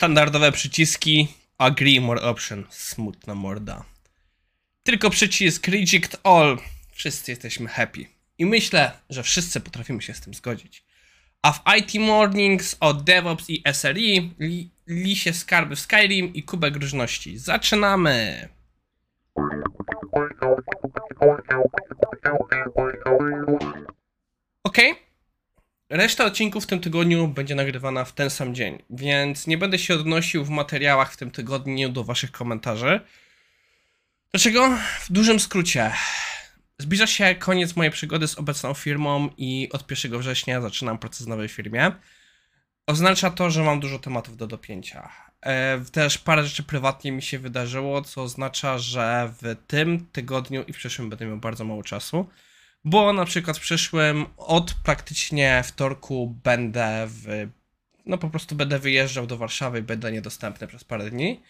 Standardowe przyciski. Agree, more option. Smutna morda. Tylko przycisk reject all. Wszyscy jesteśmy happy. I myślę, że wszyscy potrafimy się z tym zgodzić. A w IT Mornings o DevOps i SRE, li, lisie skarby w Skyrim i kubek różności. Zaczynamy! Ok. Reszta odcinków w tym tygodniu będzie nagrywana w ten sam dzień, więc nie będę się odnosił w materiałach w tym tygodniu do Waszych komentarzy. Dlaczego? W dużym skrócie. Zbliża się koniec mojej przygody z obecną firmą i od 1 września zaczynam proces w nowej firmie. Oznacza to, że mam dużo tematów do dopięcia. E, też parę rzeczy prywatnie mi się wydarzyło, co oznacza, że w tym tygodniu i w przyszłym będę miał bardzo mało czasu. Bo na przykład w przyszłym od praktycznie wtorku będę w. No po prostu będę wyjeżdżał do Warszawy i będę niedostępny przez parę dni.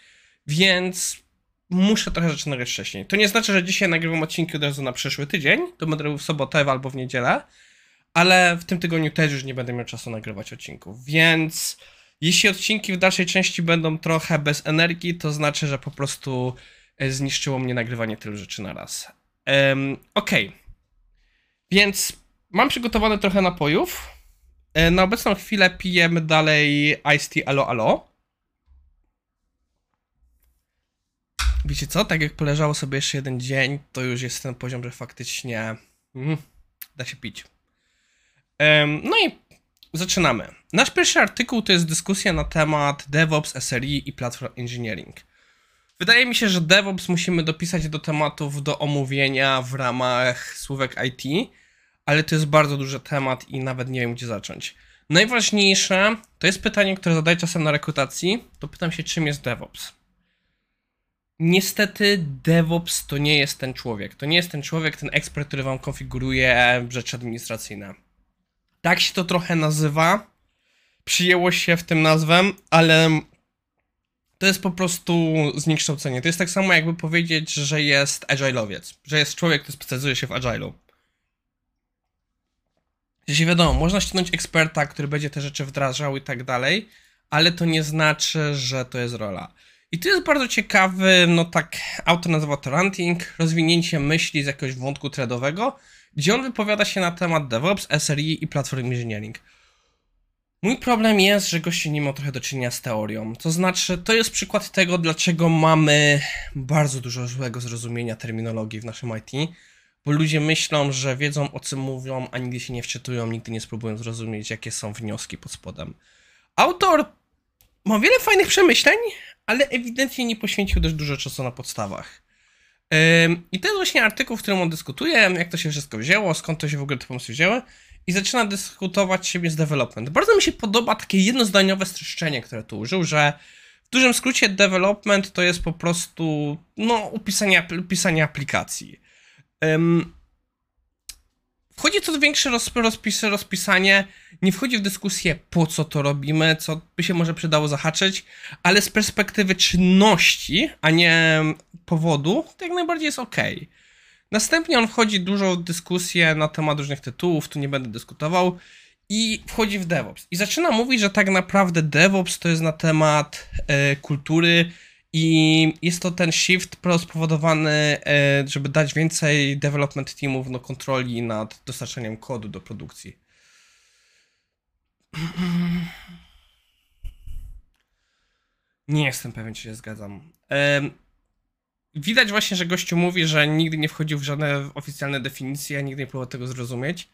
Więc muszę trochę rzeczy nagrać wcześniej. To nie znaczy, że dzisiaj nagrywam odcinki od razu na przyszły tydzień. To będę robił w sobotę albo w niedzielę. Ale w tym tygodniu też już nie będę miał czasu nagrywać odcinków. Więc jeśli odcinki w dalszej części będą trochę bez energii, to znaczy, że po prostu e, zniszczyło mnie nagrywanie tylu rzeczy na raz. Um, Okej. Okay. Więc mam przygotowane trochę napojów. E, na obecną chwilę pijemy dalej Ice Tea Alo Alo. Wiecie co? Tak jak poleżało sobie jeszcze jeden dzień, to już jest ten poziom, że faktycznie mm, da się pić. Um, no i zaczynamy. Nasz pierwszy artykuł to jest dyskusja na temat DevOps, SRE i Platform Engineering. Wydaje mi się, że DevOps musimy dopisać do tematów do omówienia w ramach słówek IT, ale to jest bardzo duży temat i nawet nie wiem, gdzie zacząć. Najważniejsze to jest pytanie, które zadaję czasem na rekrutacji. To pytam się, czym jest DevOps. Niestety, DevOps to nie jest ten człowiek. To nie jest ten człowiek, ten ekspert, który wam konfiguruje rzeczy administracyjne. Tak się to trochę nazywa. Przyjęło się w tym nazwę, ale to jest po prostu zniekształcenie. To jest tak samo, jakby powiedzieć, że jest agile'owiec, że jest człowiek, który specjalizuje się w agile'u. Jeśli wiadomo, można ściągnąć eksperta, który będzie te rzeczy wdrażał i tak dalej, ale to nie znaczy, że to jest rola. I to jest bardzo ciekawy, no tak, autor nazywa to ranting, rozwinięcie myśli z jakiegoś wątku threadowego, gdzie on wypowiada się na temat DevOps, SRE i Platform Engineering. Mój problem jest, że goście nie ma trochę do czynienia z teorią. To znaczy, to jest przykład tego, dlaczego mamy bardzo dużo złego zrozumienia terminologii w naszym IT, bo ludzie myślą, że wiedzą o czym mówią, a nigdy się nie wczytują, nigdy nie spróbują zrozumieć, jakie są wnioski pod spodem. Autor ma wiele fajnych przemyśleń, ale ewidentnie nie poświęcił dość dużo czasu na podstawach. I to jest właśnie artykuł, w którym on dyskutuje, jak to się wszystko wzięło, skąd to się w ogóle te pomysły wzięły i zaczyna dyskutować siebie z development. Bardzo mi się podoba takie jednozdaniowe streszczenie, które tu użył, że w dużym skrócie development to jest po prostu no, upisanie, upisanie aplikacji. Wchodzi co większe roz, rozpis, rozpisanie, nie wchodzi w dyskusję po co to robimy, co by się może przydało zahaczyć, ale z perspektywy czynności, a nie powodu, to jak najbardziej jest ok. Następnie on wchodzi dużo w dyskusję na temat różnych tytułów, tu nie będę dyskutował, i wchodzi w DevOps. I zaczyna mówić, że tak naprawdę DevOps to jest na temat e, kultury i jest to ten shift spowodowany, e, żeby dać więcej development teamów no, kontroli nad dostarczaniem kodu do produkcji. Nie jestem pewien, czy się zgadzam. Widać właśnie, że gościu mówi, że nigdy nie wchodził w żadne oficjalne definicje, nigdy nie próbował tego zrozumieć.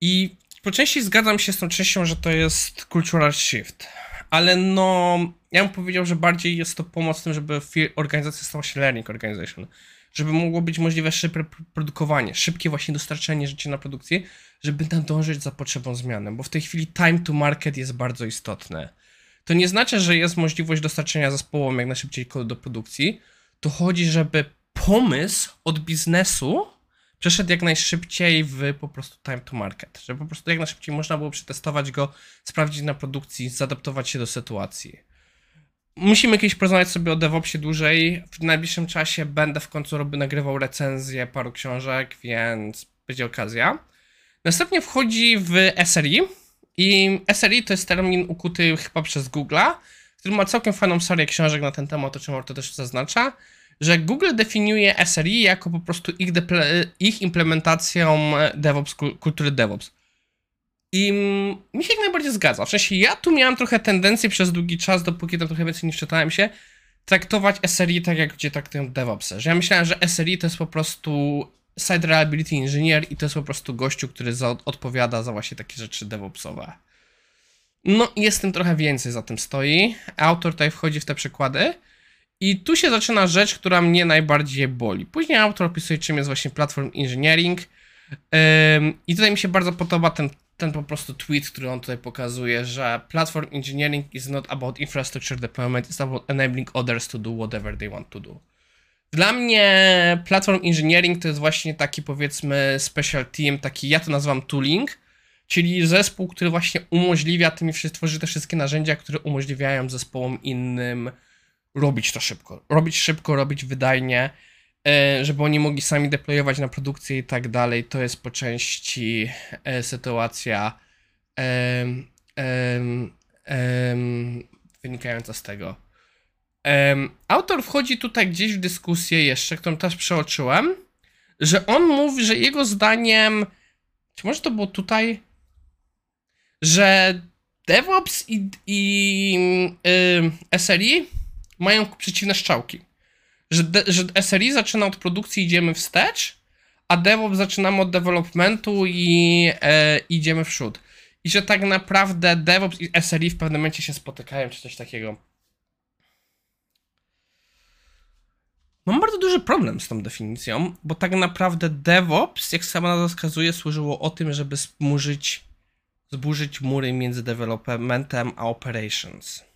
I po części zgadzam się z tą częścią, że to jest cultural shift. Ale no, ja bym powiedział, że bardziej jest to pomoc w tym, żeby organizacja stała się learning organization. Żeby mogło być możliwe szybkie produkowanie, szybkie właśnie dostarczenie rzeczy na produkcję, żeby nadążyć za potrzebą zmiany, bo w tej chwili time to market jest bardzo istotne. To nie znaczy, że jest możliwość dostarczenia zespołom jak najszybciej do produkcji, to chodzi, żeby pomysł od biznesu przeszedł jak najszybciej w po prostu time to market, żeby po prostu jak najszybciej można było przetestować go, sprawdzić na produkcji, zaadaptować się do sytuacji. Musimy kiedyś porozmawiać sobie o DevOpsie dłużej. W najbliższym czasie będę w końcu robił, nagrywał recenzję paru książek, więc będzie okazja. Następnie wchodzi w SRE i SRE to jest termin ukuty chyba przez Google'a, który ma całkiem fajną serię książek na ten temat, o czym to też zaznacza, że Google definiuje SRI jako po prostu ich, ich implementacją DevOps, kultury DevOps. I mi się jak najbardziej zgadza. W sensie ja tu miałem trochę tendencję przez długi czas, dopóki tam trochę więcej nie czytałem się, traktować SRI tak, jak gdzie traktują DevOpsy. Że ja myślałem, że SRI to jest po prostu Site Reliability Engineer i to jest po prostu gościu, który za, odpowiada za właśnie takie rzeczy DevOpsowe. No i jest tym trochę więcej za tym stoi. Autor tutaj wchodzi w te przykłady. I tu się zaczyna rzecz, która mnie najbardziej boli. Później autor opisuje, czym jest właśnie platform engineering. I tutaj mi się bardzo podoba ten, ten po prostu tweet, który on tutaj pokazuje, że platform engineering is not about infrastructure deployment, it's about enabling others to do whatever they want to do. Dla mnie platform engineering to jest właśnie taki powiedzmy special team, taki ja to nazywam tooling, czyli zespół, który właśnie umożliwia tymi tworzy te wszystkie narzędzia, które umożliwiają zespołom innym robić to szybko. Robić szybko, robić wydajnie, e, żeby oni mogli sami deployować na produkcję i tak dalej. To jest po części e, sytuacja wynikająca z tego. Autor wchodzi tutaj gdzieś w dyskusję jeszcze, którą też przeoczyłem, że on mówi, że jego zdaniem, czy może to było tutaj, że DevOps i, i SRI mają przeciwne strzałki. Że, de, że SRI zaczyna od produkcji, idziemy wstecz, a DevOps zaczynamy od developmentu i e, idziemy w przód. I że tak naprawdę DevOps i SRI w pewnym momencie się spotykają, czy coś takiego. Mam bardzo duży problem z tą definicją, bo tak naprawdę DevOps, jak sama nazwa wskazuje, służyło o tym, żeby zburzyć, zburzyć mury między developmentem a operations.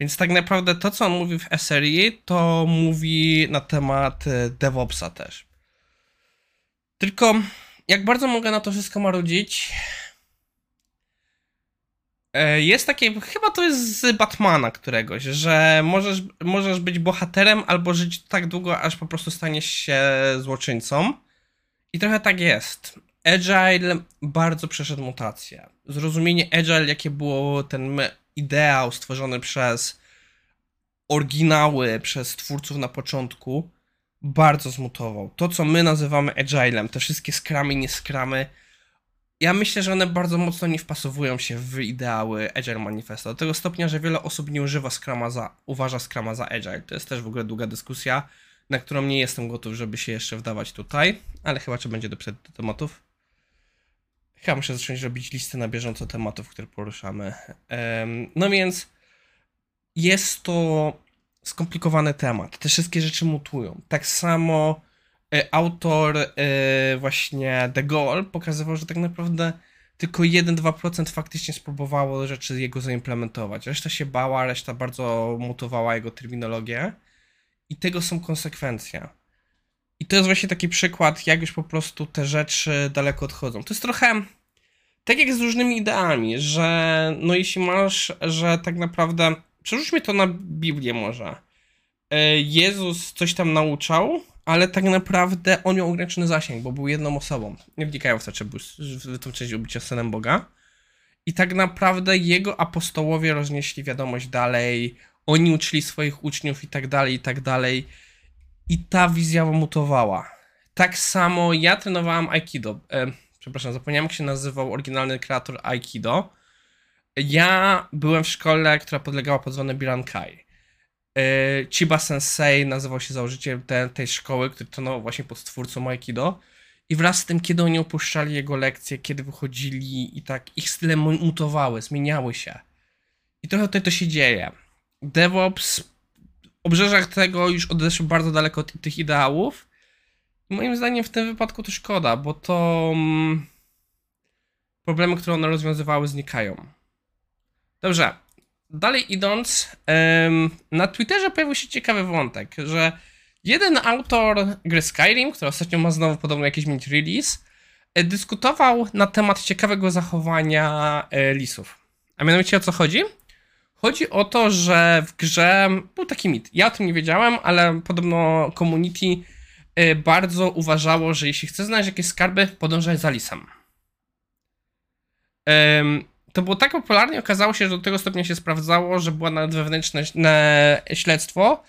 Więc tak naprawdę to, co on mówi w SRE, to mówi na temat e, DevOpsa też. Tylko jak bardzo mogę na to wszystko marudzić? E, jest takie, chyba to jest z Batmana któregoś, że możesz, możesz być bohaterem albo żyć tak długo, aż po prostu staniesz się złoczyńcą. I trochę tak jest. Agile bardzo przeszedł mutację. Zrozumienie Agile, jakie było ten ideał stworzony przez oryginały, przez twórców na początku, bardzo zmutował. To, co my nazywamy agilem, te wszystkie skramy, nie skramy, ja myślę, że one bardzo mocno nie wpasowują się w ideały Agile Manifesto. Do tego stopnia, że wiele osób nie używa Scrama za, uważa Scrama za Agile. To jest też w ogóle długa dyskusja, na którą nie jestem gotów, żeby się jeszcze wdawać tutaj, ale chyba czy będzie do tematów. Chyba muszę zacząć robić listy na bieżąco tematów, które poruszamy. No więc jest to skomplikowany temat. Te wszystkie rzeczy mutują. Tak samo e, autor e, właśnie De Gaulle pokazywał, że tak naprawdę tylko 1-2% faktycznie spróbowało rzeczy jego zaimplementować. Reszta się bała, reszta bardzo mutowała jego terminologię i tego są konsekwencje. I to jest właśnie taki przykład, jak już po prostu te rzeczy daleko odchodzą. To jest trochę tak jak z różnymi ideami, że no jeśli masz, że tak naprawdę, przerzućmy to na Biblię może. E, Jezus coś tam nauczał, ale tak naprawdę on miał ograniczony zasięg, bo był jedną osobą. Nie wnikają w to, czy był w tą część bycia synem Boga. I tak naprawdę jego apostołowie roznieśli wiadomość dalej, oni uczyli swoich uczniów i tak dalej, i tak dalej. I ta wizja mutowała. Tak samo ja trenowałem Aikido. E, przepraszam, zapomniałem jak się nazywał oryginalny kreator Aikido. Ja byłem w szkole, która podlegała pod zwaną Birankai. E, Chiba Sensei nazywał się założycielem te, tej szkoły, który to właśnie pod twórcą Aikido. I wraz z tym, kiedy oni opuszczali jego lekcje, kiedy wychodzili i tak, ich style mutowały, zmieniały się. I trochę tutaj to się dzieje. DevOps obrzeżach tego już odeszły bardzo daleko od tych ideałów Moim zdaniem w tym wypadku to szkoda, bo to mm, problemy, które one rozwiązywały, znikają. Dobrze, dalej idąc, na Twitterze pojawił się ciekawy wątek, że jeden autor gry Skyrim, który ostatnio ma znowu podobno jakiś mieć release, e, dyskutował na temat ciekawego zachowania e, lisów. A mianowicie o co chodzi? Chodzi o to, że w grze był taki mit. Ja o tym nie wiedziałem, ale podobno community Y, bardzo uważało, że jeśli chce znaleźć jakieś skarby, podążaj za lisem. to było tak popularne, okazało się, że do tego stopnia się sprawdzało, że była nawet wewnętrzne śledztwo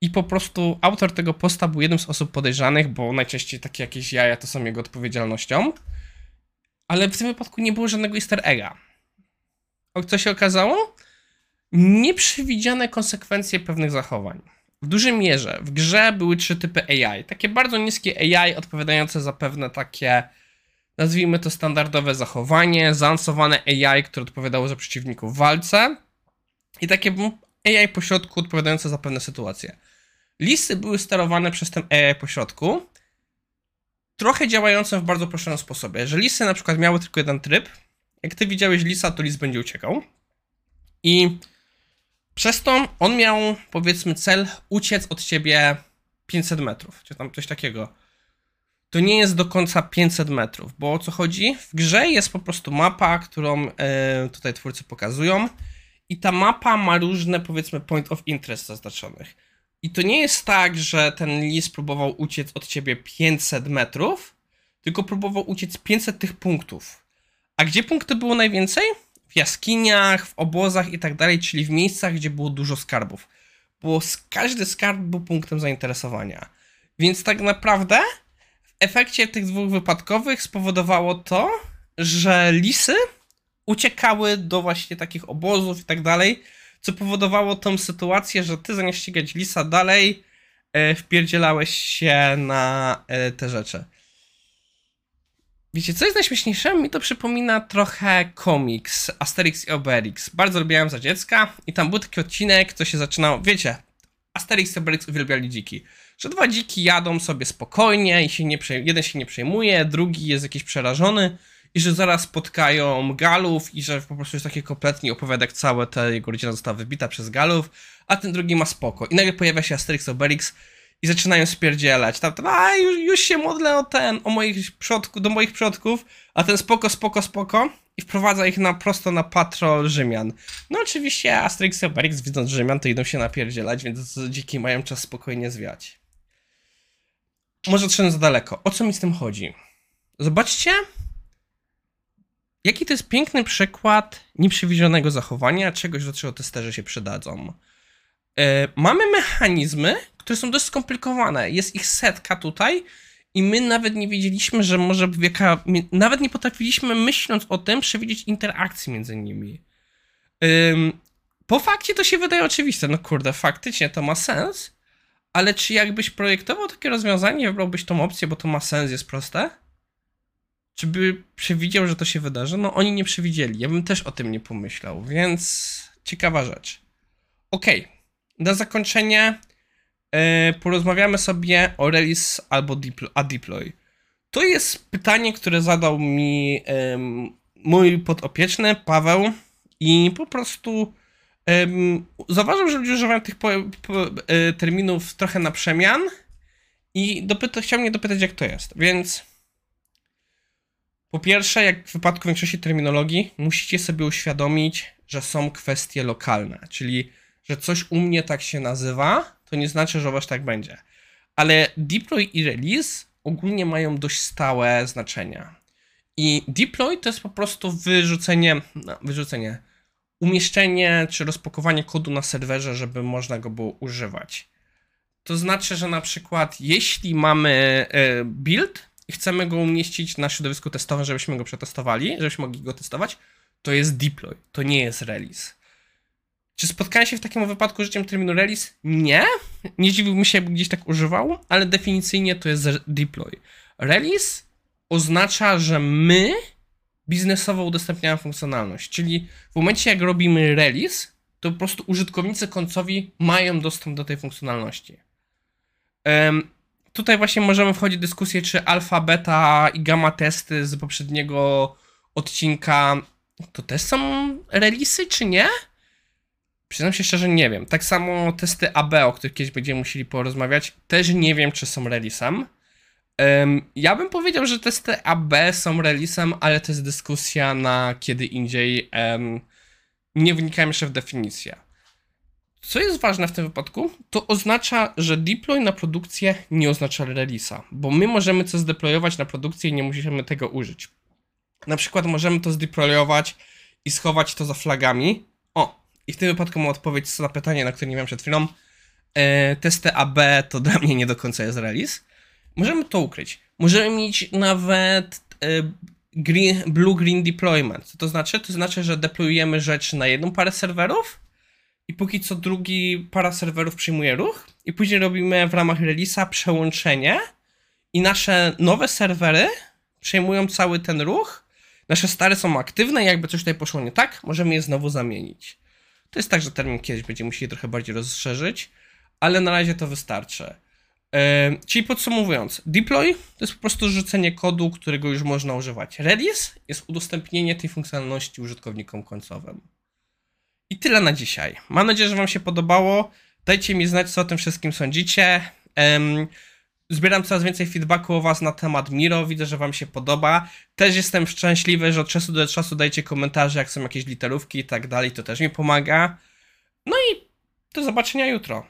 i po prostu autor tego posta był jednym z osób podejrzanych, bo najczęściej takie jakieś jaja to są jego odpowiedzialnością. Ale w tym wypadku nie było żadnego easter egga. O co się okazało? Nieprzewidziane konsekwencje pewnych zachowań. W dużej mierze w grze były trzy typy AI. Takie bardzo niskie AI odpowiadające za pewne takie, nazwijmy to standardowe zachowanie, zaawansowane AI, które odpowiadało za przeciwników w walce i takie AI pośrodku odpowiadające za pewne sytuacje. Listy były sterowane przez ten AI pośrodku, trochę działające w bardzo prostym sposobie. Że listy na przykład miały tylko jeden tryb, jak ty widziałeś lisa, to list będzie uciekał. I przez to on miał, powiedzmy, cel uciec od ciebie 500 metrów, czy tam coś takiego. To nie jest do końca 500 metrów, bo o co chodzi? W grze jest po prostu mapa, którą e, tutaj twórcy pokazują, i ta mapa ma różne, powiedzmy, point of interest zaznaczonych. I to nie jest tak, że ten lis próbował uciec od ciebie 500 metrów, tylko próbował uciec 500 tych punktów. A gdzie punkty było najwięcej? W jaskiniach, w obozach i tak dalej, czyli w miejscach, gdzie było dużo skarbów. Bo każdy skarb był punktem zainteresowania. Więc tak naprawdę w efekcie tych dwóch wypadkowych spowodowało to, że lisy uciekały do właśnie takich obozów i tak dalej, co powodowało tą sytuację, że ty zamiast ścigać lisa dalej, e, wpierdzielałeś się na e, te rzeczy. Wiecie, co jest najśmieszniejsze? Mi to przypomina trochę komiks Asterix i Obelix. Bardzo lubiłem za dziecka i tam był taki odcinek, co się zaczynał, wiecie, Asterix i Obelix uwielbiali dziki. Że dwa dziki jadą sobie spokojnie i się nie jeden się nie przejmuje, drugi jest jakiś przerażony i że zaraz spotkają Galów i że po prostu jest taki kompletnie opowiadek, całe ta jego rodzina została wybita przez Galów, a ten drugi ma spoko. I nagle pojawia się Asterix Obelix i zaczynają spierdzielać. Tam, tam a już, już się modlę o ten, o moich przodków, do moich przodków, a ten spoko, spoko, spoko i wprowadza ich na, prosto na patrol Rzymian. No oczywiście Asterix i Obelix widząc Rzymian to idą się napierdzielać, więc dziki mają czas spokojnie zwiać. Może odszedłem za daleko. O co mi z tym chodzi? Zobaczcie, Jaki to jest piękny przykład nieprzewidzianego zachowania, czegoś, do czego testerzy się przydadzą. Yy, mamy mechanizmy, które są dość skomplikowane. Jest ich setka tutaj i my nawet nie wiedzieliśmy, że może jaka... Nawet nie potrafiliśmy, myśląc o tym, przewidzieć interakcji między nimi. Po fakcie to się wydaje oczywiste. No kurde, faktycznie to ma sens, ale czy jakbyś projektował takie rozwiązanie, wybrałbyś tą opcję, bo to ma sens, jest proste? Czy by przewidział, że to się wydarzy? No oni nie przewidzieli. Ja bym też o tym nie pomyślał, więc ciekawa rzecz. Ok, na zakończenie yy, porozmawiamy sobie o release albo deploy, a deploy. To jest pytanie, które zadał mi yy, mój podopieczny Paweł i po prostu yy, zauważył, że ludzie używają tych po, po, e, terminów trochę na przemian i chciał mnie dopytać, jak to jest, więc po pierwsze, jak w wypadku większości terminologii, musicie sobie uświadomić, że są kwestie lokalne, czyli że coś u mnie tak się nazywa, to nie znaczy, że u was tak będzie. Ale deploy i release ogólnie mają dość stałe znaczenia. I deploy to jest po prostu wyrzucenie, no, wyrzucenie, umieszczenie czy rozpakowanie kodu na serwerze, żeby można go było używać. To znaczy, że na przykład jeśli mamy e, build, i chcemy go umieścić na środowisku testowym, żebyśmy go przetestowali, żebyśmy mogli go testować, to jest deploy, to nie jest release. Czy spotkałem się w takim wypadku z życiem terminu release? Nie. Nie dziwiłbym się, jakby gdzieś tak używał, ale definicyjnie to jest deploy. Release oznacza, że my biznesowo udostępniamy funkcjonalność, czyli w momencie jak robimy release, to po prostu użytkownicy końcowi mają dostęp do tej funkcjonalności. Um, tutaj właśnie możemy wchodzić w dyskusję, czy alfa, beta i gamma testy z poprzedniego odcinka to też są relisy, czy nie? Przyznam się szczerze, nie wiem. Tak samo testy AB, o których kiedyś będziemy musieli porozmawiać, też nie wiem, czy są relisem. Um, ja bym powiedział, że testy AB są relisem, ale to jest dyskusja na kiedy indziej. Um, nie wnikałem jeszcze w definicję. Co jest ważne w tym wypadku, to oznacza, że deploy na produkcję nie oznacza release'a, bo my możemy coś zdeployować na produkcję i nie musimy tego użyć. Na przykład możemy to zdeployować i schować to za flagami. I w tym wypadku mam odpowiedź na pytanie, na które nie miałem przed chwilą. E, testy AB to dla mnie nie do końca jest release. Możemy to ukryć. Możemy mieć nawet e, green, blue-green deployment. Co to znaczy? To znaczy, że deployujemy rzecz na jedną parę serwerów i póki co drugi para serwerów przyjmuje ruch i później robimy w ramach release'a przełączenie i nasze nowe serwery przejmują cały ten ruch. Nasze stare są aktywne jakby coś tutaj poszło nie tak, możemy je znowu zamienić. To jest tak, że termin kiedyś będzie musieli trochę bardziej rozszerzyć, ale na razie to wystarczy. Yy, czyli podsumowując, deploy to jest po prostu rzucenie kodu, którego już można używać. Release jest udostępnienie tej funkcjonalności użytkownikom końcowym. I tyle na dzisiaj. Mam nadzieję, że Wam się podobało. Dajcie mi znać, co o tym wszystkim sądzicie. Um, zbieram coraz więcej feedbacku o Was na temat Miro. Widzę, że Wam się podoba. Też jestem szczęśliwy, że od czasu do czasu dajcie komentarze, jak są jakieś literówki i tak dalej. To też mi pomaga. No i do zobaczenia jutro.